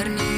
вернее.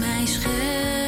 mij scheelt.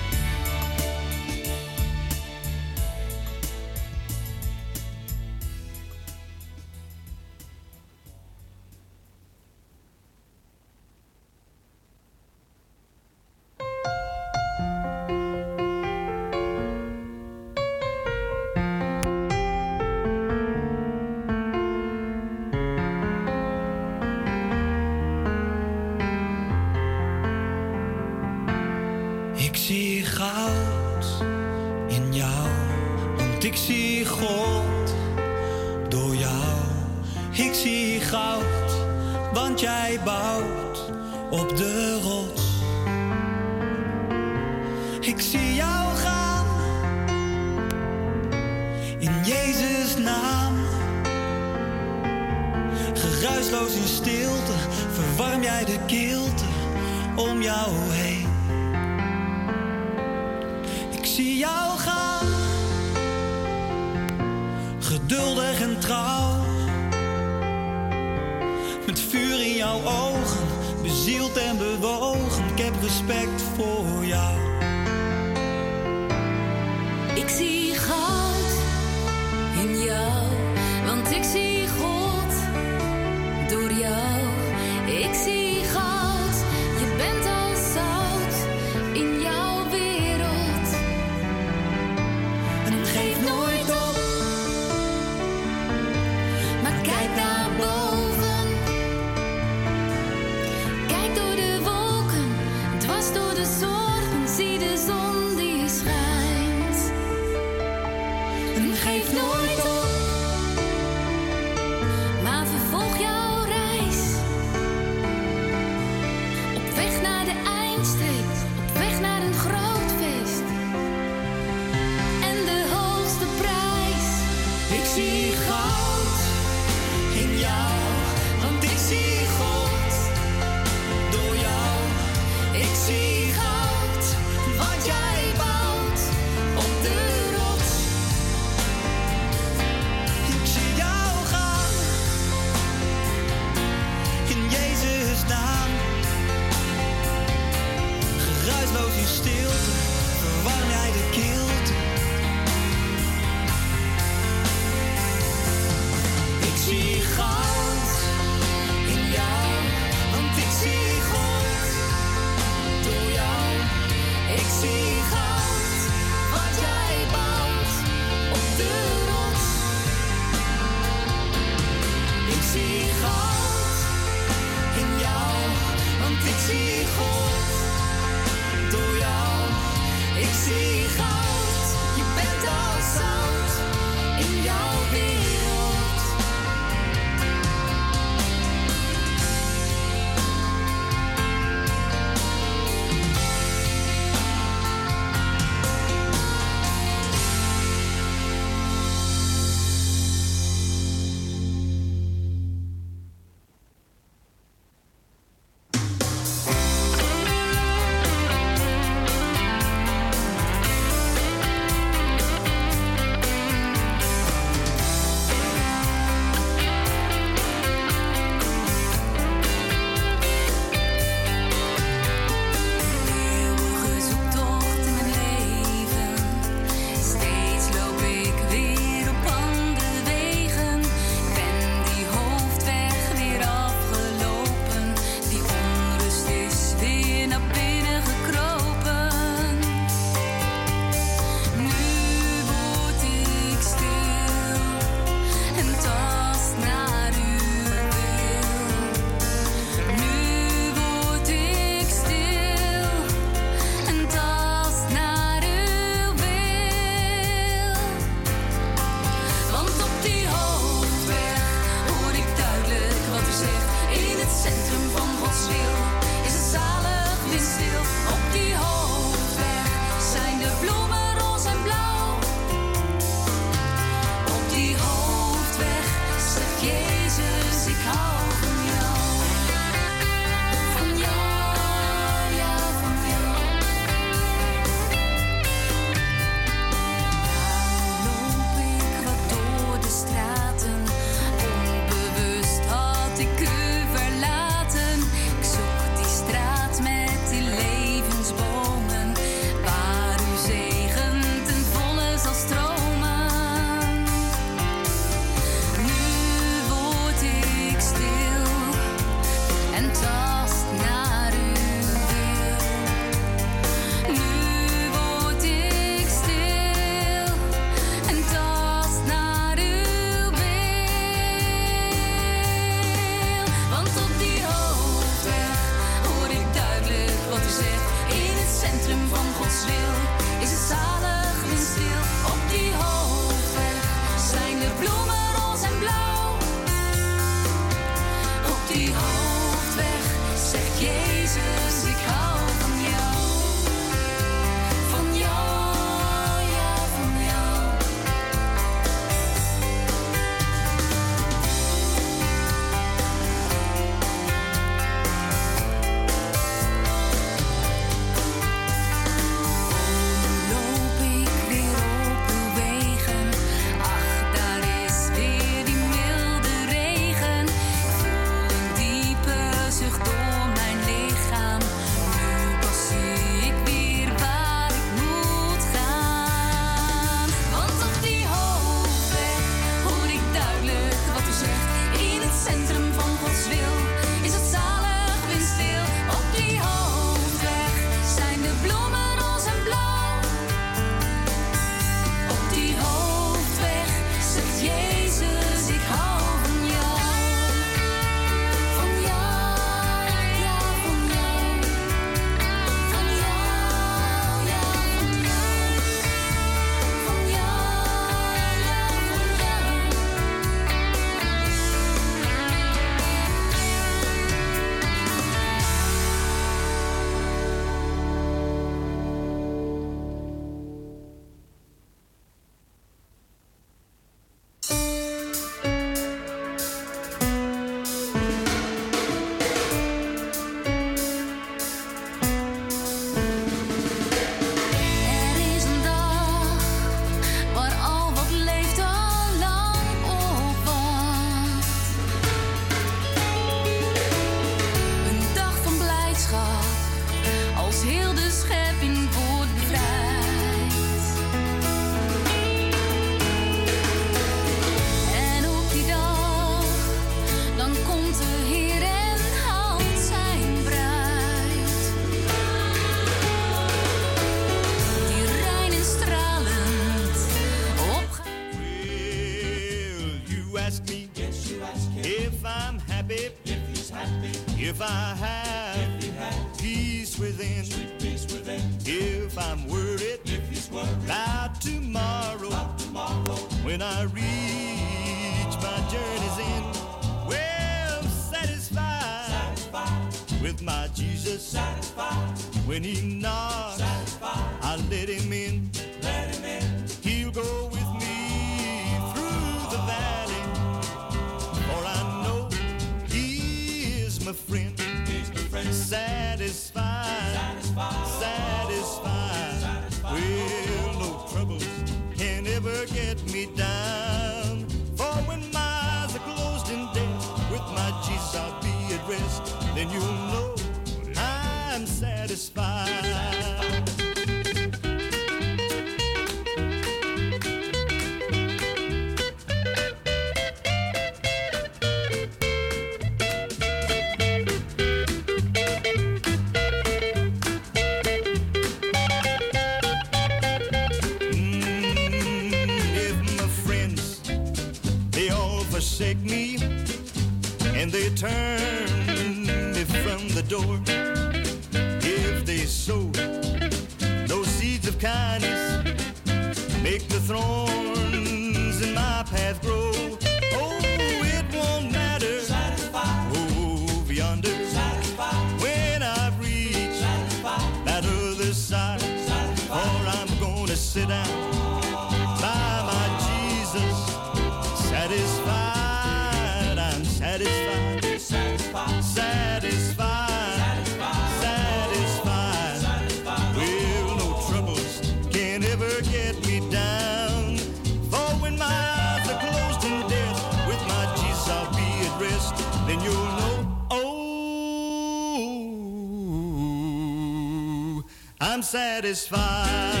satisfied.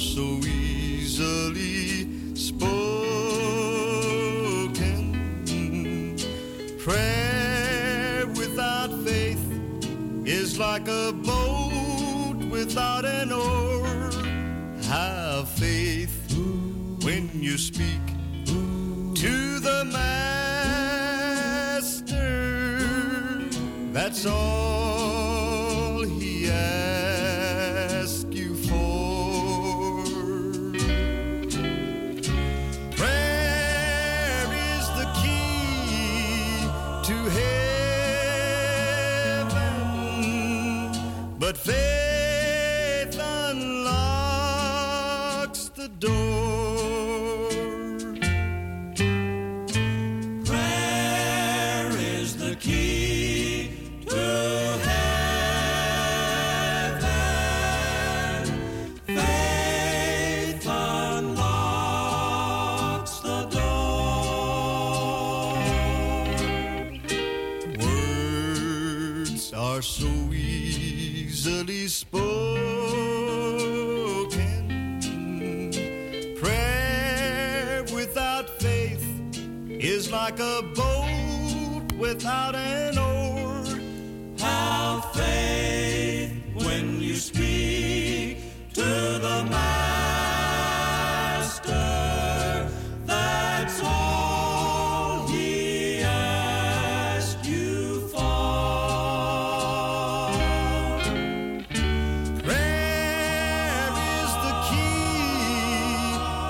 are so easily spoken. Prayer without faith is like a boat without an oar. Have faith when you speak to the Master. That's all.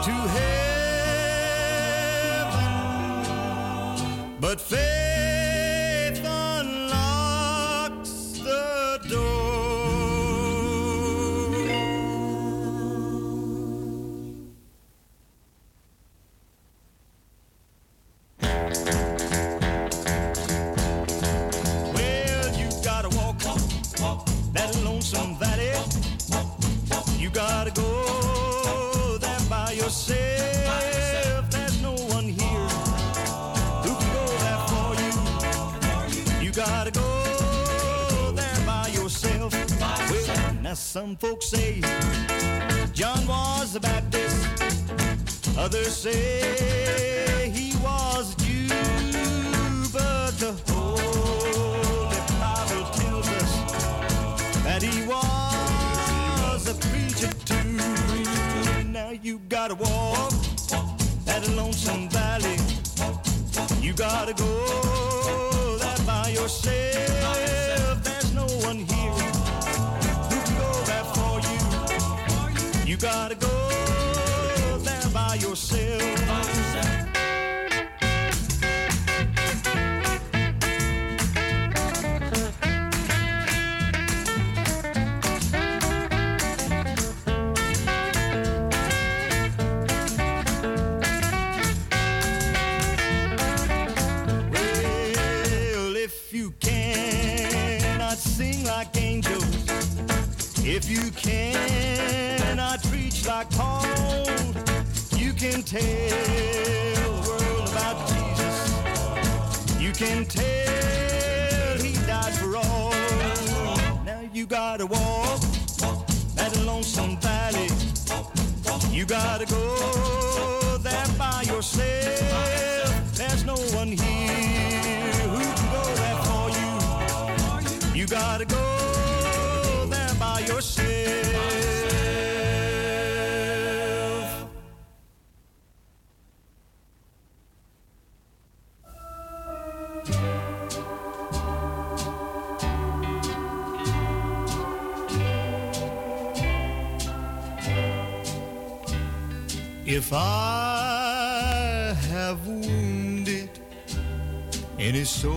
to heaven, but faith. Can tell he died for all. Now you gotta walk that lonesome valley. You gotta go there by yourself. There's no one here who can go there for you. You gotta go If I have wounded any soul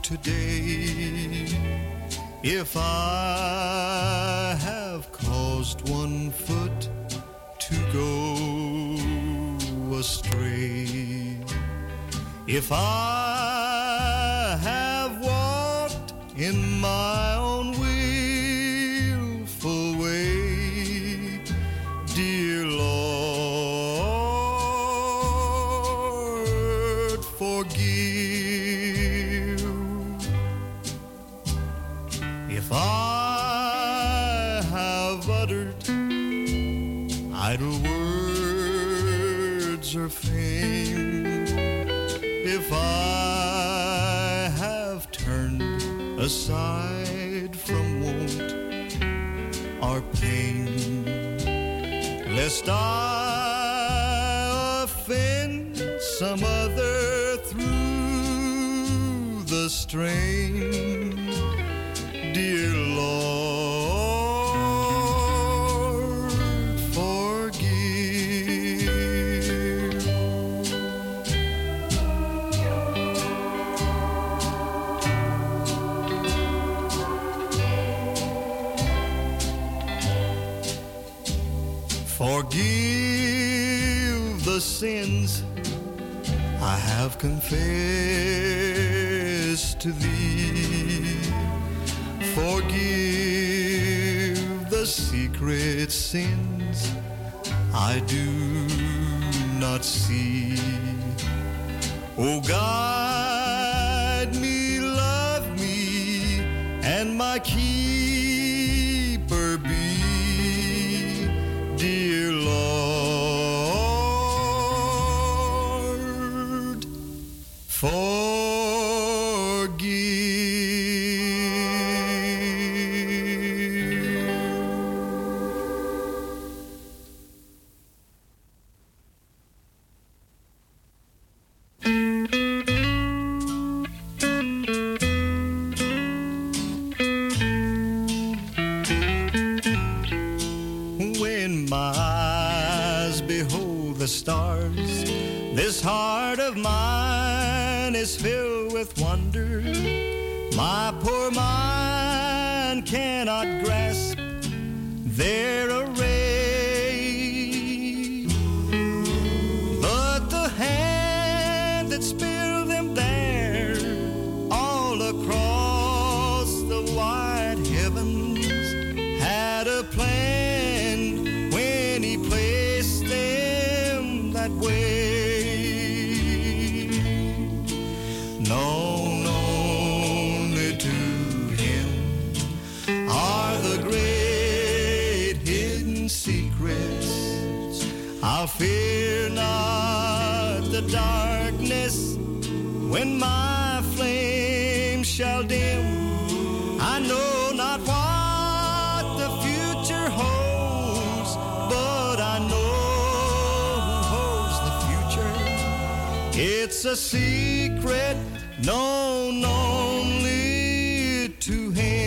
today, if I have caused one foot to go astray, if I have walked in my lest I offend some other through the strain. Dear have confessed to thee. Forgive the secret sins I do not see. Oh, guide heavens had a plan when he placed them that way. Known only to him are the great hidden secrets. I'll fear a secret known only to him.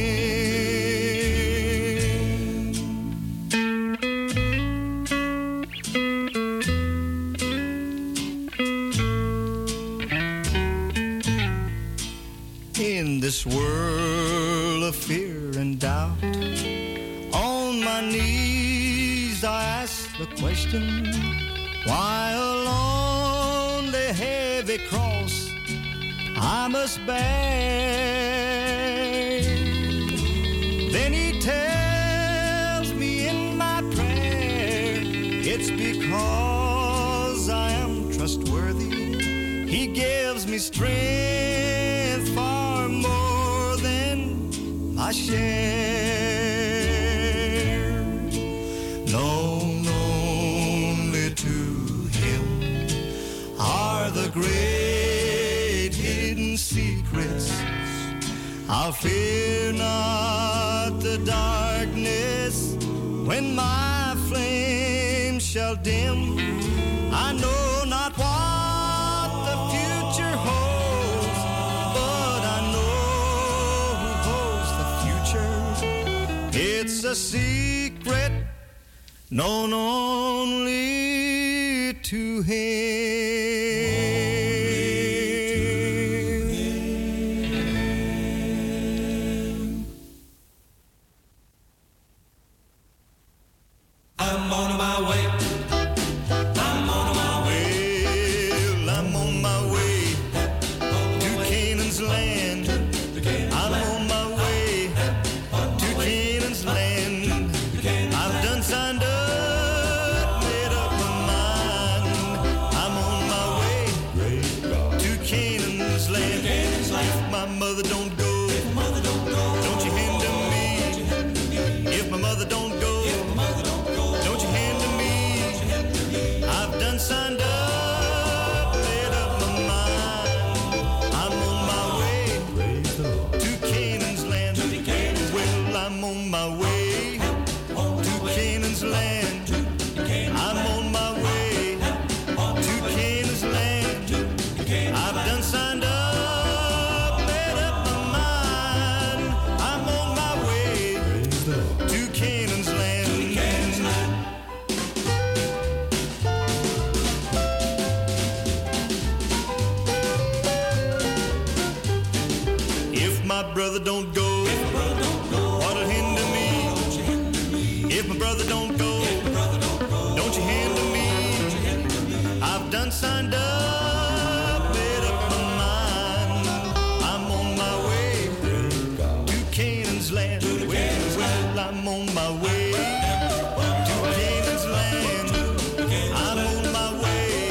In this world of fear and doubt, on my knees I ask the question why I must bear? Then he tells me in my prayer it's because I am trustworthy. He gives me strength far more than my share. I'll fear not the darkness when my flame shall dim. I know not what the future holds, but I know who holds the future. It's a secret known only to him. Done signed up, made up my mind. I'm on my way to Canaan's land. Well, well, I'm on my way to Canaan's land. I'm on my way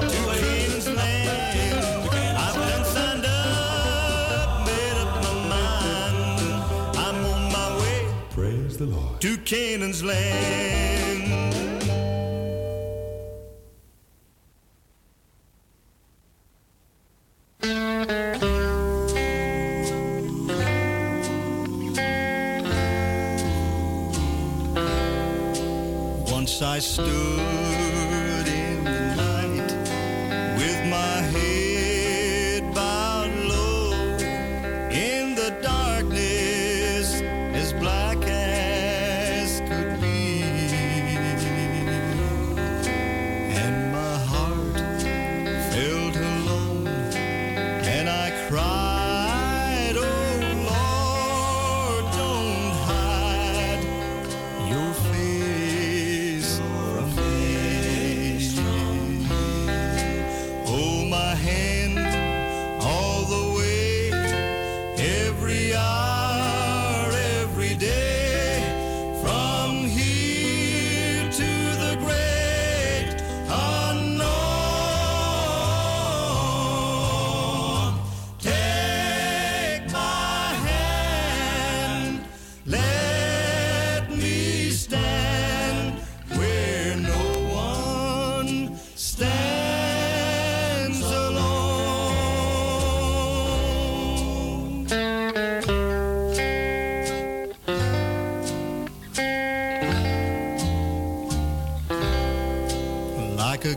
to Canaan's land. I've done signed up, made up my mind. I'm on my way Praise the Lord. to Canaan's land.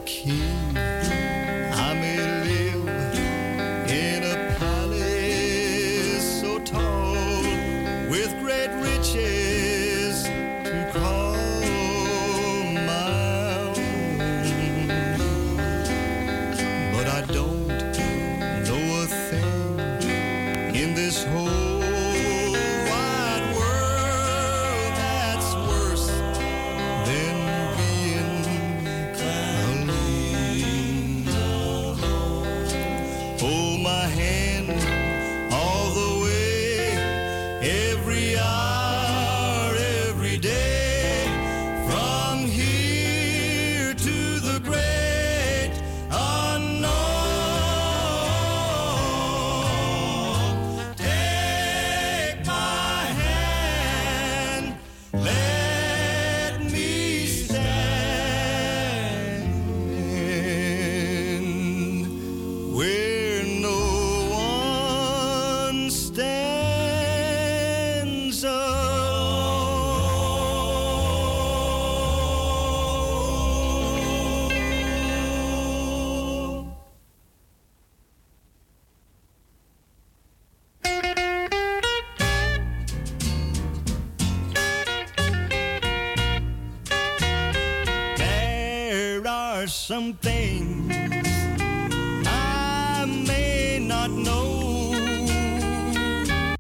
King, some things